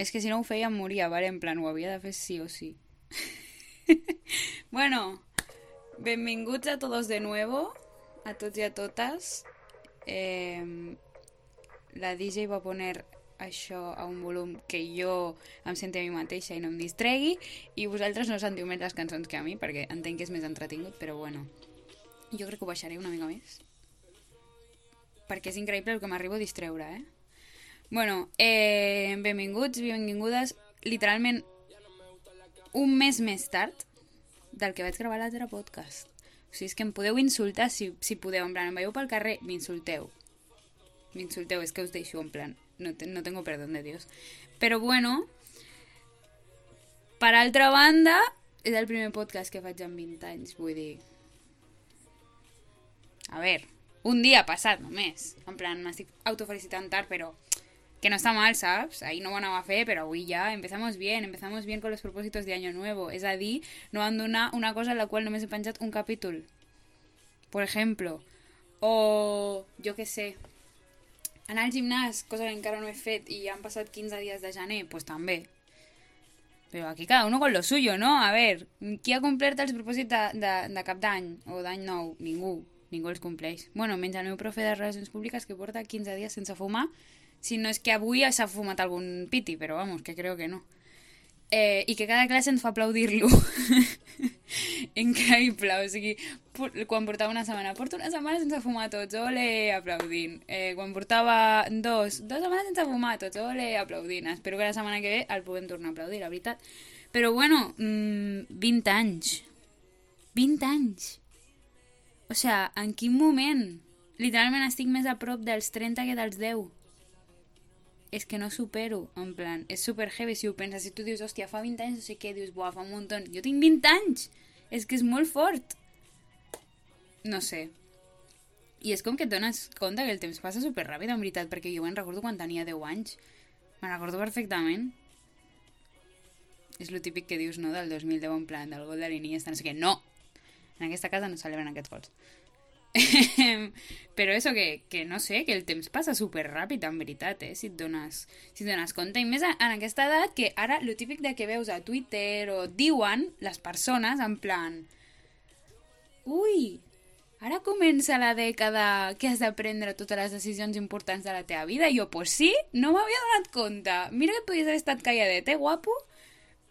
És que si no ho feia em moria, vale? En plan, ho havia de fer sí o sí. bueno, benvinguts a todos de nuevo, a tots i a totes. Eh, la DJ va poner això a un volum que jo em senti a mi mateixa i no em distregui i vosaltres no sentiu més les cançons que a mi perquè entenc que és més entretingut, però bueno jo crec que ho baixaré una mica més perquè és increïble el que m'arribo a distreure, eh? Bueno, eh, benvinguts, benvingudes, literalment un mes més tard del que vaig gravar l'altre podcast. O sigui, és que em podeu insultar si, si podeu, en plan, em veieu pel carrer, m'insulteu. M'insulteu, és que us deixo, en plan, no, te, no tengo perdón de Dios. Però bueno, per altra banda, és el primer podcast que faig en 20 anys, vull dir... A veure, un dia passat només. En plan, m'estic autofelicitant tard, però que no està mal, saps? Ahí no anava a fer, però avui ja empezamos bien, empezamos bien con los propósitos de año nuevo. És a dir, no van donar una cosa en la qual només he penjat un capítol. Por ejemplo. O, jo que sé, anar al gimnàs, cosa que encara no he fet i han passat 15 dies de gener, pues també. Però aquí cada uno con lo suyo, ¿no? A ver, qui ha complert els propòsits de, de, de cap d'any o d'any nou? Ningú ningú els compleix. Bueno, menys el meu profe de Relacions Públiques que porta 15 dies sense fumar, si no és que avui s'ha fumat algun piti, però vamos, que creo que no. Eh, I que cada classe ens fa aplaudir-lo. Increïble, o sigui, quan portava una setmana, porto una setmana sense fumar tots, ole, aplaudint. Eh, quan portava dos, dues setmanes sense fumar tots, ole, aplaudint. Espero que la setmana que ve el puguem tornar a aplaudir, la veritat. Però bueno, mmm, 20 anys. 20 anys. O sigui, en quin moment? Literalment estic més a prop dels 30 que dels 10. És que no supero, en plan, és super heavy si ho penses, si tu dius, hòstia, fa 20 anys, no sé què, dius, buah, fa un munt. Jo tinc 20 anys! És que és molt fort. No sé. I és com que et dones compte que el temps passa super ràpid, en veritat, perquè jo me'n recordo quan tenia 10 anys. Me'n recordo perfectament. És lo típic que dius, no?, del 2010, en plan, del gol de l'Iniesta, no sé què. No! En aquesta casa no celebren aquests gols. però això que, que no sé, que el temps passa super ràpid en veritat, eh? si et dones, si et dones compte i més en aquesta edat que ara lo típic de que veus a Twitter o diuen les persones en plan ui, ara comença la dècada que has de prendre totes les decisions importants de la teva vida i jo, pues sí, no m'havia donat compte mira que podries haver estat calladet, eh, guapo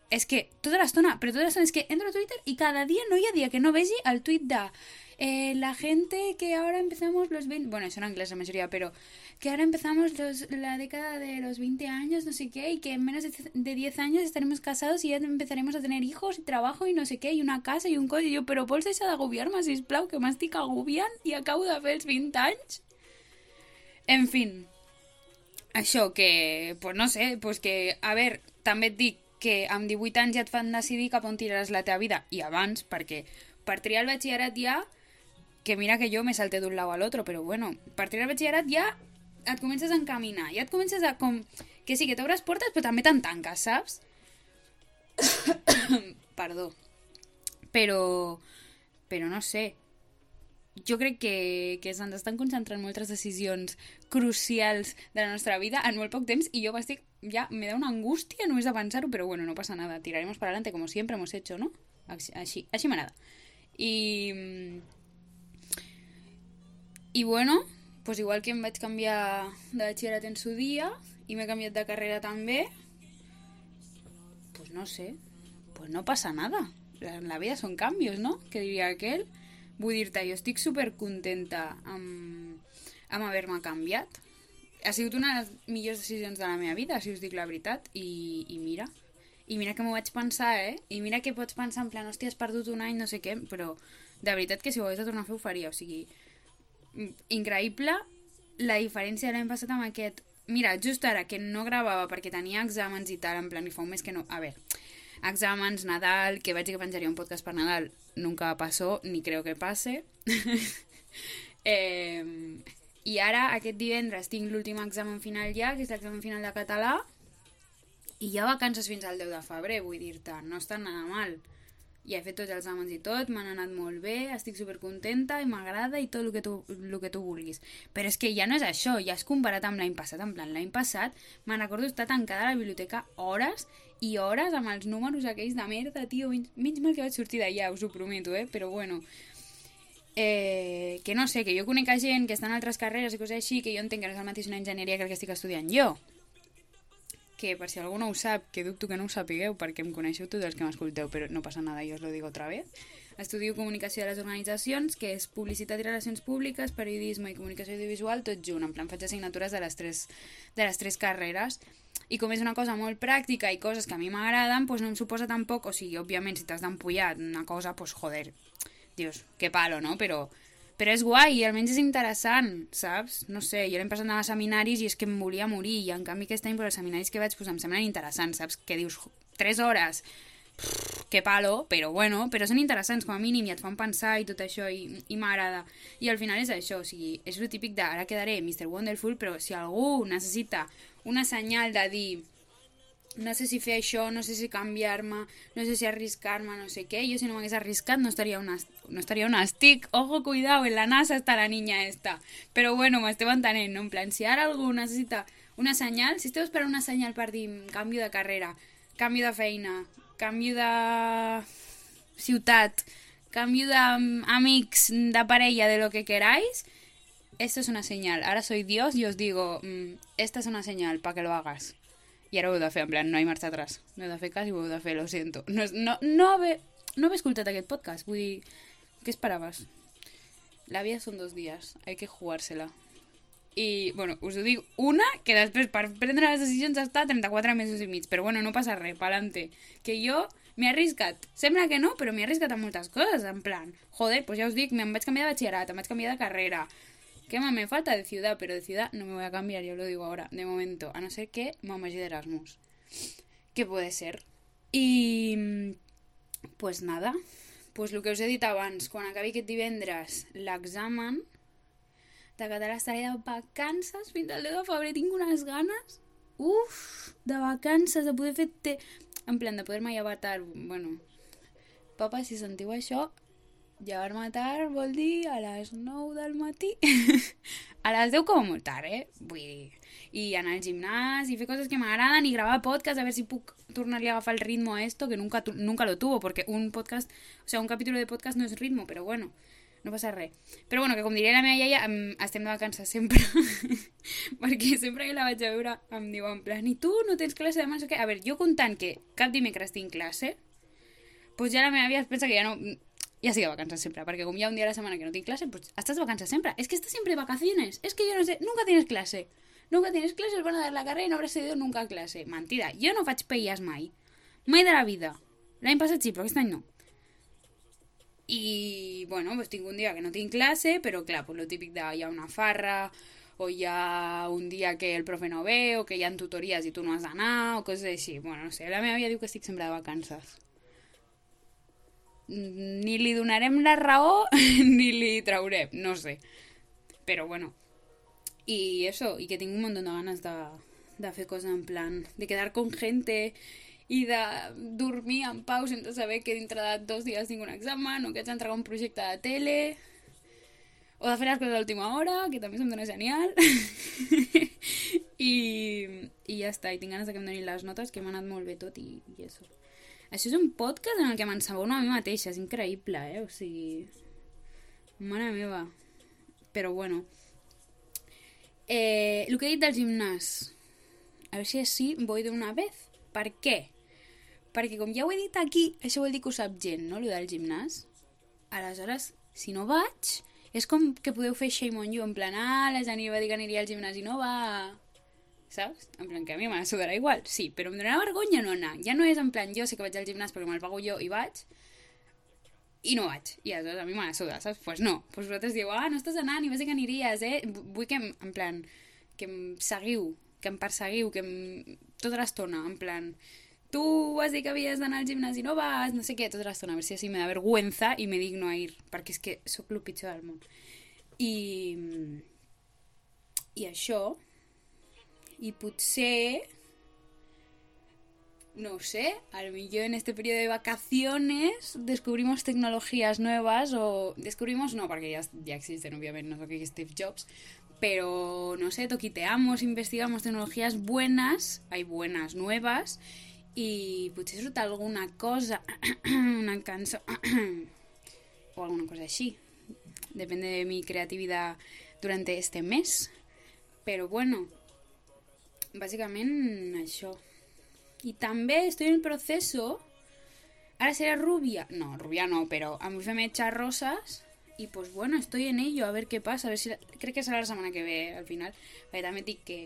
és que tota l'estona, però tota l'estona és que entro a Twitter i cada dia no hi ha dia que no vegi el tuit de eh, la gente que ahora empezamos los 20, bueno, eso en inglés la mayoría, pero que ahora empezamos los, la década de los 20 años, no sé qué, y que en menos de, de 10 años estaremos casados y ya empezaremos a tener hijos y trabajo y no sé què, i una casa i un cos, i jo, però vols deixar d'agobiar-me, sisplau, que m'estic agobiant i acabo de els 20 anys? En fin, això que, pues no sé, pues que, a veure, també et dic que amb 18 anys ja et fan decidir la teva vida, i abans, perquè per triar el batxillerat ja que mira que jo me salte d'un lau a l'altre, però bueno, a partir del batxillerat ja et comences a encaminar, ja et comences a com... Que sí, que t'obres portes, però també te'n tanques, saps? Perdó. Però... Però no sé. Jo crec que, que s'han d'estar concentrant moltes decisions crucials de la nostra vida en molt poc temps i jo estic... Ja me da una angústia només de pensar-ho, però bueno, no passa nada. Tiraremos para adelante como siempre hemos hecho, ¿no? Així, així m'agrada. I i bueno, pues igual que em vaig canviar de batxillerat en su dia i m'he canviat de carrera també, pues no sé, pues no passa nada. En la vida són canvis, no? Que diria aquell. Vull dir-te, jo estic super contenta amb, amb haver-me canviat. Ha sigut una de les millors decisions de la meva vida, si us dic la veritat, i, i mira, i mira que m'ho vaig pensar, eh? I mira que pots pensar en plan, hòstia, has perdut un any, no sé què, però de veritat que si ho hagués de tornar a fer ho faria, o sigui, increïble la diferència de l'any passat amb aquest... Mira, just ara, que no gravava perquè tenia exàmens i tal, en plan, i fa un mes que no... A veure, exàmens, Nadal, que vaig dir que penjaria un podcast per Nadal, nunca passó, ni creo que passe. eh, I ara, aquest divendres, tinc l'últim examen final ja, que és l'examen final de català, i ja vacances fins al 10 de febrer, vull dir-te, no està nada mal. Ja he fet tots els exàmens i tot, m'han anat molt bé, estic supercontenta i m'agrada i tot el que, tu, el que tu vulguis. Però és que ja no és això, ja és comparat amb l'any passat. En plan, l'any passat me'n recordo estar tancada a la biblioteca hores i hores amb els números aquells de merda, tio. Menys, menys mal que vaig sortir d'allà, us ho prometo, eh? Però bueno, eh, que no sé, que jo conec a gent que està en altres carreres i coses així, que jo entenc que no és el mateix una enginyeria que el que estic estudiant jo que per si algú no ho sap, que dubto que no ho sapigueu perquè em coneixeu tots els que m'escolteu, però no passa nada, jo us lo digo otra vez. Estudio Comunicació de les Organitzacions, que és Publicitat i Relacions Públiques, Periodisme i Comunicació Audiovisual, tot junt, en plan faig assignatures de les tres, de les tres carreres. I com és una cosa molt pràctica i coses que a mi m'agraden, doncs no em suposa tampoc, o sigui, òbviament, si t'has d'empullar una cosa, doncs joder, dius, que palo, no? Però però és guai, almenys és interessant, saps? No sé, jo l'hem passat a seminaris i és que em volia morir, i en canvi aquest any per els seminaris que vaig pues, em semblen interessants, saps? Que dius, 3 hores, que palo, però bueno, però són interessants com a mínim i et fan pensar i tot això i, i m'agrada. I al final és això, o sigui, és el típic de ara quedaré Mr. Wonderful, però si algú necessita una senyal de dir no sé si fer això, no sé si canviar-me, no sé si arriscar-me, no sé què. Jo si no m'hagués arriscat no estaria, una, no estaria on estic. Ojo, cuidado, en la NASA està la niña esta. Però bueno, m'esteu entenent, no? En plan, si ara algú necessita una senyal, si esteu esperant una senyal per dir canvi de carrera, canvi de feina, canvi de ciutat, canvi d'amics, de parella, de lo que queráis, esto es una señal. Ahora soy Dios y os digo, mmm, esta es una señal para que lo hagas. I ara ho heu de fer, en plan, no hi marxa atrás. No heu de fer cas i ho heu de fer, lo siento. No, no, no, haver, no haver escoltat aquest podcast, vull dir, què esperaves? La vida són dos dies, hay que jugársela. I, bueno, us ho dic, una, que després per prendre les decisions està 34 mesos i mig, però bueno, no passa res, pa'lante. Que jo m'he arriscat. Sembla que no, però m'he arriscat a moltes coses, en plan, joder, pues ja us dic, em vaig canviar de batxillerat, em vaig canviar de carrera, ¿Qué más me falta de ciudad? Pero de ciudad no me voy a cambiar, yo lo digo ahora, de momento. A no ser que vagi de Erasmus. ¿Qué puede ser? I... Pues nada. Pues el que us he dit abans, quan acabi aquest divendres l'examen de català estaré de vacances fins al 10 de febrer. Tinc unes ganes, uf, de vacances, de poder fer... Te... En plan, de poder-me llevar tard. Bueno, papa, si sentiu això, Llevar-me tard vol dir a les 9 del matí. a les 10 com molt tard, eh? Vull dir... I anar al gimnàs i fer coses que m'agraden i gravar podcast a veure si puc tornar-li a agafar el ritmo a esto, que nunca, nunca lo tuvo, porque un podcast, o sea, un capítulo de podcast no és ritmo, però bueno, no passa res. Però bueno, que com diria la meva iaia, estem de vacances sempre. perquè sempre que la vaig a veure em diu en plan, i tu no tens classe demà? A veure, jo comptant que cap dimecres tinc classe, pues ja la meva àvia es pensa que ja no ja estic de vacances sempre, perquè com hi ha un dia a la setmana que no tinc clase, pues estàs de vacances sempre. Es que estás siempre de vacaciones. Es que yo no sé, nunca tienes clase. Nunca tienes clase, os van a dar la carrera y no habrás tenido nunca clase. Mentida, jo no faig peies mai. Mai de la vida. L'any passat sí, però aquest any no. I, bueno, pues tinc un dia que no tinc classe, però clar, pues lo típic de hi ha una farra, o hi ha un dia que el profe no ve, o que hi ha tutories i tu no has d'anar, o coses així. Bueno, no sé, la meva àvia diu que estic sempre de vacances ni li donarem la raó ni li traurem, no sé. Però bueno. I això, i que tinc un munt de ganes de, de fer coses en plan, de quedar con gente i de dormir en pau sense saber que dintre de dos dies tinc un examen o que haig d'entregar un projecte de tele o de fer les coses a l'última hora, que també se'm dona genial. I, I ja està, i tinc ganes de que em donin les notes, que m'ha anat molt bé tot i, i això. Això és un podcast en el que m'ensabono a mi mateixa, és increïble, eh? O sigui... Mare meva. Però bueno. Eh, el que he dit del gimnàs. A veure si així voy de una vez. Per què? Perquè com ja ho he dit aquí, això vol dir que ho sap gent, no?, el del gimnàs. Aleshores, si no vaig, és com que podeu fer shame on you, en plan, ah, la Jani va dir que aniria al gimnàs i no va saps? En plan, que a mi me sudarà igual, sí, però em donarà vergonya no anar. Ja no és en plan, jo sé que vaig al gimnàs perquè me'l pago jo i vaig, i no vaig. I aleshores a mi me suda, saps? Doncs pues no. Pues vosaltres diu, ah, no estàs anant i vas que aniries, eh? Vull que, em, en plan, que em seguiu, que em perseguiu, que em... tota l'estona, en plan, tu vas dir que havies d'anar al gimnàs i no vas, no sé què, tota l'estona, a veure si així me da vergüenza i me digno a ir, perquè és que sóc el pitjor del món. I, i això, i potser no sé, a lo mejor en este periodo de vacaciones descubrimos tecnologías nuevas o descubrimos, no, porque ya, existen obviamente, no sé qué Steve Jobs, pero no sé, toquiteamos, investigamos tecnologías buenas, hay buenas nuevas, y pues surt alguna cosa, una canción o alguna cosa así. Depende de mi creatividad durante este mes. Pero bueno, básicamente això. I també estoy en el proceso... Ahora será rubia. No, rubia no, pero a mí me echa rosas. Y pues bueno, estoy en ello, a ver qué pasa. A ver si... La... Crec que serà la setmana que ve, al final. Perquè també dic que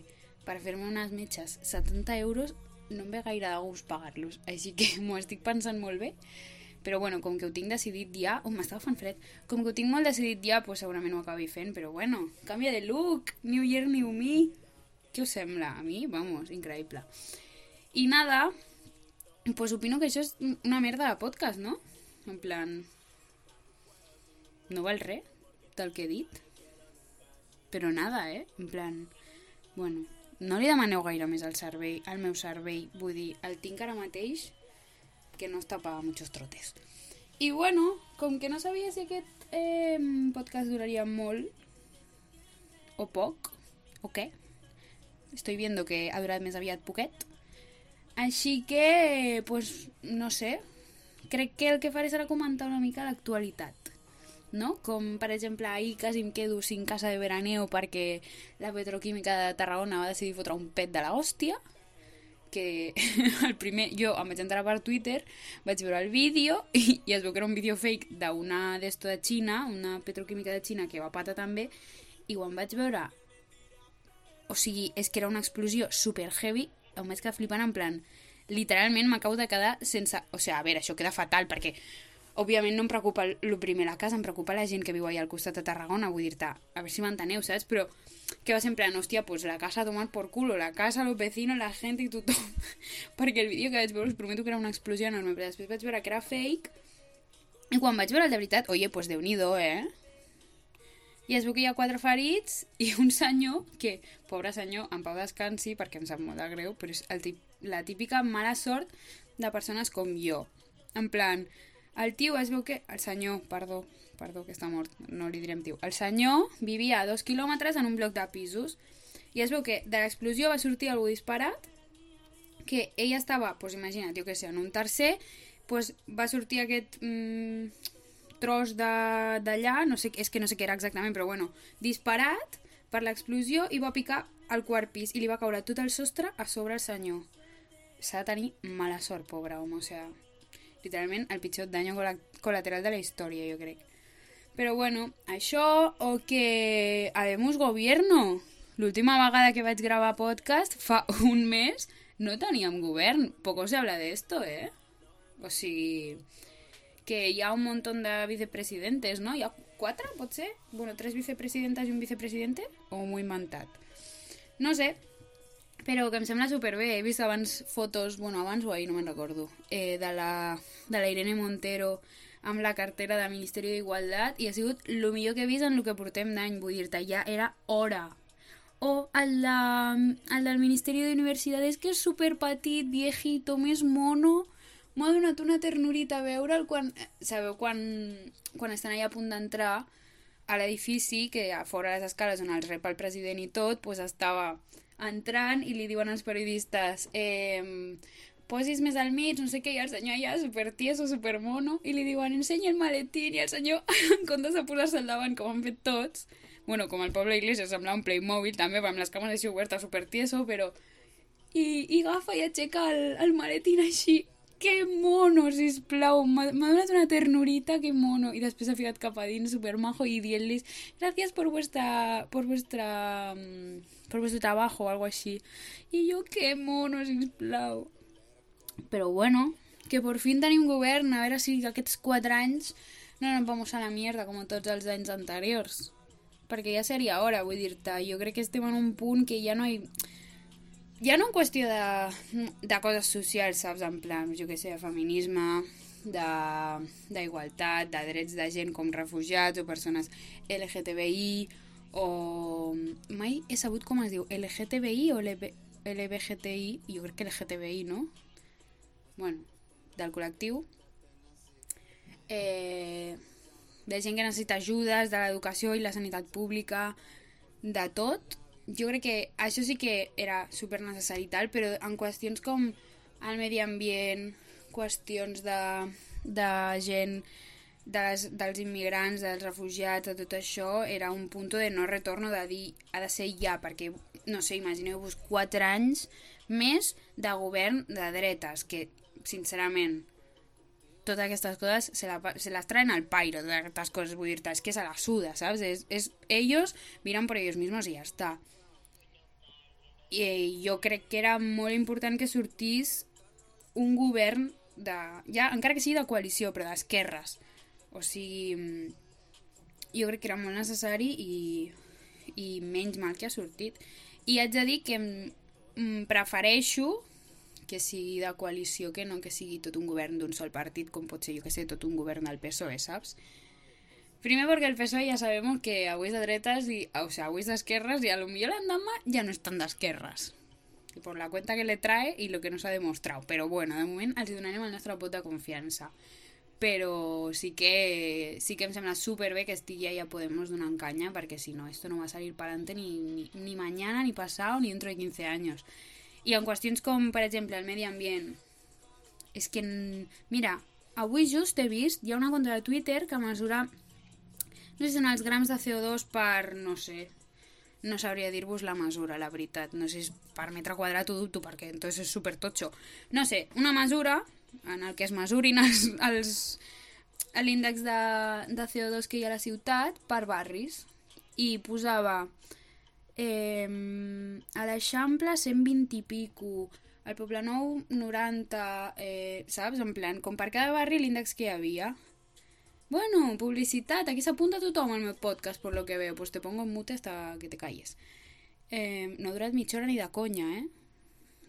per fer-me unes metges 70 euros no em ve gaire de gust pagar-los. Així que m'ho estic pensant molt bé. Però bueno, com que ho tinc decidit ja... Oh, m'estava fent fred. Com que ho tinc molt decidit ja, pues segurament ho acabi fent. Però bueno, canvia de look. New year, new me. Què us sembla? A mi, vamos, increïble. I nada, pues opino que això és una merda de podcast, no? En plan... No val res del que he dit. Però nada, eh? En plan... Bueno, no li demaneu gaire més al cervell, al meu cervell. Vull dir, el tinc ara mateix que no està pa muchos trotes. I bueno, com que no sabia si aquest eh, podcast duraria molt o poc, o què, estoy viendo que ha durat més aviat poquet, així que, pues, no sé, crec que el que faré serà comentar una mica l'actualitat. No? Com, per exemple, ahir quasi em quedo sin casa de veraneo perquè la petroquímica de Tarragona va decidir fotre un pet de la hòstia, que el primer, jo em vaig entrar per Twitter, vaig veure el vídeo i, i es veu que era un vídeo fake d'una d'esto de Xina, una petroquímica de Xina que va pata també, i quan vaig veure o sigui, és que era una explosió super heavy, em vaig quedar flipant en plan, literalment m'acabo de quedar sense... O sigui, a veure, això queda fatal perquè òbviament no em preocupa el primer la casa, em preocupa la gent que viu allà al costat de Tarragona, vull dir-te, a veure si m'enteneu, saps? Però que va sempre en, hòstia, pues la casa a tomar por culo, la casa, los vecinos, la gent i tothom. perquè el vídeo que vaig veure us prometo que era una explosió enorme, però després vaig veure que era fake i quan vaig veure el de veritat, oye, pues déu nhi eh? I es veu que hi ha quatre ferits i un senyor que, pobre senyor, en pau descansi perquè em sap molt de greu, però és el tip, la típica mala sort de persones com jo. En plan, el tio es veu que... El senyor, perdó, perdó, que està mort, no li direm tio. El senyor vivia a dos quilòmetres en un bloc de pisos i es veu que de l'explosió va sortir algú disparat que ella estava, doncs imagina't, jo que sé, en un tercer, doncs va sortir aquest... Mmm, tros d'allà, no sé, és que no sé què era exactament, però bueno, disparat per l'explosió i va picar al quart pis i li va caure tot el sostre a sobre el senyor. S'ha de tenir mala sort, pobre home, o sea, literalment el pitjor dany col·lateral de la història, jo crec. Però bueno, això o que Habemus Gobierno. L'última vegada que vaig gravar podcast, fa un mes, no teníem govern. Poco se habla de esto, eh? O sigui, que hi ha un munt de vicepresidentes, no? Hi ha quatre, pot ser? Bueno, tres vicepresidentes i un vicepresidente? O m'ho he inventat? No sé, però que em sembla superbé. He vist abans fotos, bueno, abans o ahir, no me'n recordo, eh, de, la, de la Irene Montero amb la cartera del Ministeri d'Igualtat i ha sigut el millor que he vist en el que portem d'any, vull dir-te, ja era hora. O el, de, el del Ministeri d'Universitats, que és superpetit, viejito, més mono, m'ha donat una ternurita veure'l quan... Sabeu, quan, quan estan allà a punt d'entrar a l'edifici, que a fora les escales on els rep el president i tot, pues estava entrant i li diuen als periodistes eh, posis més al mig, no sé què, i el senyor allà super tieso, super mono, i li diuen ensenya el maletín, i el senyor, en comptes de posar-se al davant, com han fet tots, bueno, com el poble Iglesias sembla un Playmobil, també, amb les cames així obertes, super tieso, però... I, i agafa i aixeca el, el maletín així, que mono, sisplau, m'ha donat una ternurita, que mono. I després ha ficat cap a dins, supermajo, i dient-los gràcies per vuestra, per vuestra, per vuestro trabajo, o algo així. I jo, que mono, sisplau. Però bueno, que per fin tenim govern, a veure si aquests quatre anys no ens vamos a la mierda com tots els anys anteriors. Perquè ja seria hora, vull dir-te, jo crec que estem en un punt que ja no hi... Ha ja no en qüestió de, de coses socials, saps? En plan, jo què sé, de feminisme, d'igualtat, de, de drets de gent com refugiats o persones LGTBI o... Mai he sabut com es diu, LGTBI o LB... LBGTI? Jo crec que LGTBI, no? bueno, del col·lectiu, eh, de gent que necessita ajudes, de l'educació i la sanitat pública, de tot. Jo crec que això sí que era super necessari tal, però en qüestions com el medi ambient, qüestions de, de gent, dels, dels immigrants, dels refugiats, de tot això, era un punt de no retorno de dir ha de ser ja, perquè, no sé, imagineu-vos 4 anys més de govern de dretes, que, sincerament, totes aquestes coses se, la, se las traen al pairo, totes aquestes coses, vull dir-te, és que se la suda, saps? És, és, ellos miran por ellos mismos i ja està. I eh, jo crec que era molt important que sortís un govern de, ja, encara que sigui de coalició, però d'esquerres. O sigui, mm, jo crec que era molt necessari i, i menys mal que ha sortit. I haig de dir que mm, prefereixo que sigui de coalició que no que sigui tot un govern d'un sol partit, com pot ser, jo que sé, tot un govern del PSOE, saps? Primer perquè el PSOE ja sabem que avui és de dretes i, o sea, avui és d'esquerres i a lo millor l'endemà ja no estan d'esquerres. I per la cuenta que le trae i lo que nos ha demostrat. Però bueno, de moment els donarem el nostre pot de confiança. Però sí que, sí que em sembla superbé que estigui ahí a Podemos donant canya, perquè si no, esto no va a salir para adelante ni, ni, ni mañana, ni pasado, ni dentro de 15 años. I en qüestions com, per exemple, el medi ambient, és que, mira, avui just he vist, hi ha una contra de Twitter que mesura, no sé si són els grams de CO2 per, no sé, no sabria dir-vos la mesura, la veritat. No sé si per metre quadrat ho dubto, perquè entonces és super totxo. No sé, una mesura en el que es mesurin els, els l'índex de, de CO2 que hi ha a la ciutat per barris i posava eh, a l'Eixample 120 i pico, al Poble Nou 90, eh, saps? En plan, com per cada barri l'índex que hi havia. Bueno, publicitat, aquí s'apunta tothom al meu podcast, por lo que veo, pues te pongo en mute hasta que te calles. Eh, no ha durat mitja hora ni de conya, eh?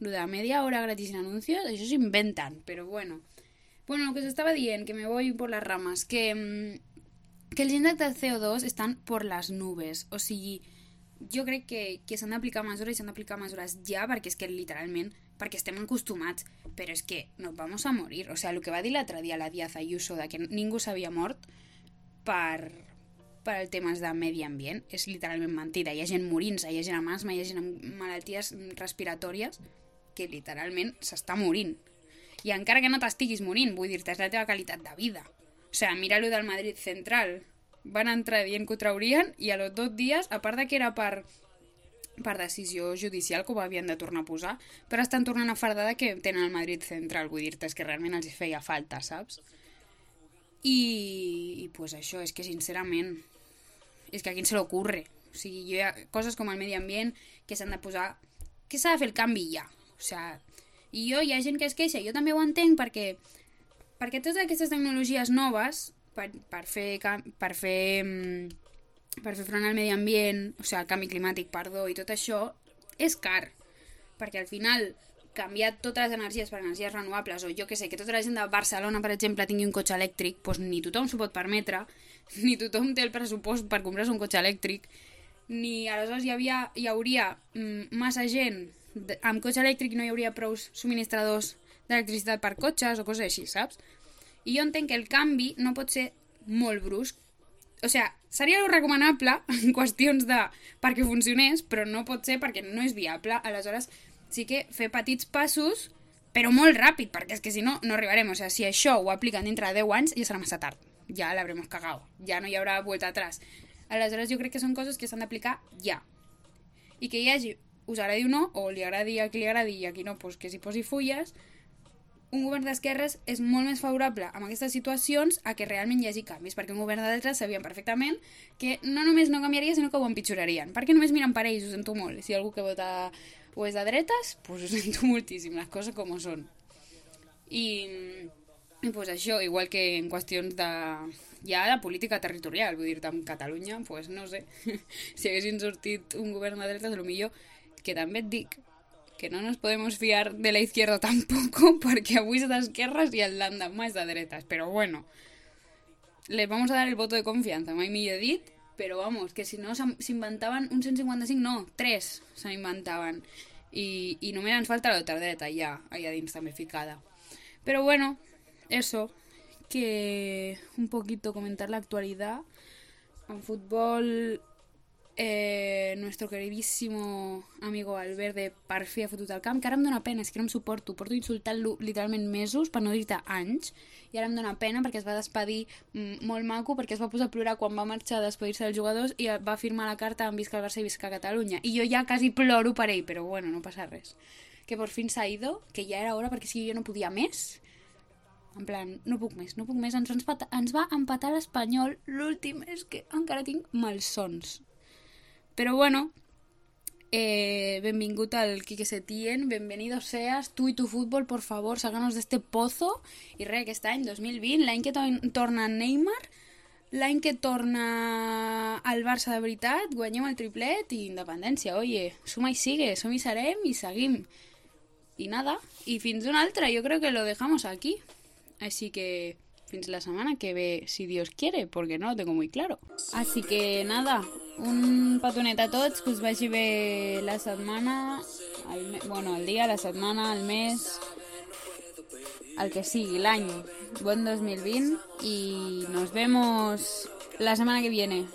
Lo media hora gratis en anuncios, això s'inventen, però bueno. Bueno, lo que s'estava dient, que me voy por las ramas, que, mm, que els índexs de CO2 estan por las nubes, o sigui, jo crec que, que s'han d'aplicar mesures i s'han d'aplicar mesures ja perquè és que literalment perquè estem acostumats, però és que nos vamos a morir. O sea, el que va dir l'altre dia la Díaz Ayuso de que ningú s'havia mort per, per el temes de medi ambient és literalment mentida. Hi ha gent morint-se, hi ha gent amb asma, hi ha gent amb malalties respiratòries que literalment s'està morint. I encara que no t'estiguis morint, vull dir-te, és la teva qualitat de vida. O sigui, mira-lo del Madrid Central, van entrar dient que ho traurien i a los dos dies, a part de que era per, per decisió judicial que ho havien de tornar a posar, però estan tornant a fardar de que tenen el Madrid Central, vull dir-te, és que realment els feia falta, saps? I, i pues això, és que sincerament, és que a qui se l'ocurre? O sigui, hi ha coses com el medi ambient que s'han de posar... que s'ha de fer el canvi ja. O sigui, i jo, hi ha gent que es queixa, jo també ho entenc perquè, perquè totes aquestes tecnologies noves per, per fer, per fer, mm, per fer front al medi ambient, o sigui, al canvi climàtic, perdó, i tot això, és car. Perquè al final canviar totes les energies per energies renovables o jo que sé, que tota la gent de Barcelona, per exemple, tingui un cotxe elèctric, doncs ni tothom s'ho pot permetre, ni tothom té el pressupost per comprar-se un cotxe elèctric, ni aleshores hi, havia, hi hauria mm, massa gent amb cotxe elèctric no hi hauria prou subministradors d'electricitat per cotxes o coses així, saps? I jo entenc que el canvi no pot ser molt brusc. O sigui, seria lo recomanable en qüestions de perquè funcionés, però no pot ser perquè no és viable. Aleshores, sí que fer petits passos, però molt ràpid, perquè és que si no, no arribarem. O sigui, si això ho apliquen dintre de 10 anys, ja serà massa tard. Ja l'haurem cagat. Ja no hi haurà vuelta atrás. Aleshores, jo crec que són coses que s'han d'aplicar ja. I que hi hagi, us agradi o no, o li agradi a qui li agradi i a qui no, pues que s'hi posi fulles, un govern d'esquerres és molt més favorable amb aquestes situacions a que realment hi hagi canvis, perquè un govern de dretes sabien perfectament que no només no canviaria, sinó que ho empitjorarien. Perquè només miren per ells, ho sento molt. Si algú que vota o és de dretes, pues ho sento moltíssim, les coses com són. I, i pues això, igual que en qüestions de, ja de política territorial, vull dir, amb Catalunya, pues no sé, si haguessin sortit un govern de dretes, millor que també et dic, que no nos podemos fiar de la izquierda tampoco, porque avui és d'esquerres i el l'endemà és de dretes. Però bueno, les vamos a dar el voto de confiança, mai millor dit, però vamos, que si no s'inventaven un 155, no, tres s'inventaven. I, I només ens falta l'altra dreta ja, allà dins també ficada. Pero bueno, eso, que un poquito comentar la actualidad. En fútbol, eh, nuestro queridísimo amigo Albert per fi ha fotut el camp, que ara em dóna pena, és que no em suporto, porto insultant-lo literalment mesos, per no dir-te anys, i ara em dóna pena perquè es va despedir mm, molt maco, perquè es va posar a plorar quan va marxar a despedir-se dels jugadors i va firmar la carta en Visca el Barça i Visca Catalunya. I jo ja quasi ploro per ell, però bueno, no passa res. Que por fin s'ha ido, que ja era hora perquè si jo no podia més, en plan, no puc més, no puc més. Ens, ens va empatar l'Espanyol. L'últim és que encara tinc malsons. Però bueno, eh, benvingut al Quique Setién, bienvenido seas, tú y tu fútbol, por favor, sácanos de este pozo. I res, aquest any, 2020, l'any que to torna Neymar, l'any que torna al Barça de veritat, guanyem el triplet i independència, oye, suma i sigue, som i serem i seguim. I nada, i fins una altra, jo crec que lo dejamos aquí. Así que fins la semana que ve, si Dios quiere, porque no lo tengo muy claro. Así que nada, un petonet a tots, que us vagi bé la setmana, el, bueno, el dia, la setmana, el mes, el que sigui, l'any. Buen 2020 y nos vemos la semana que viene.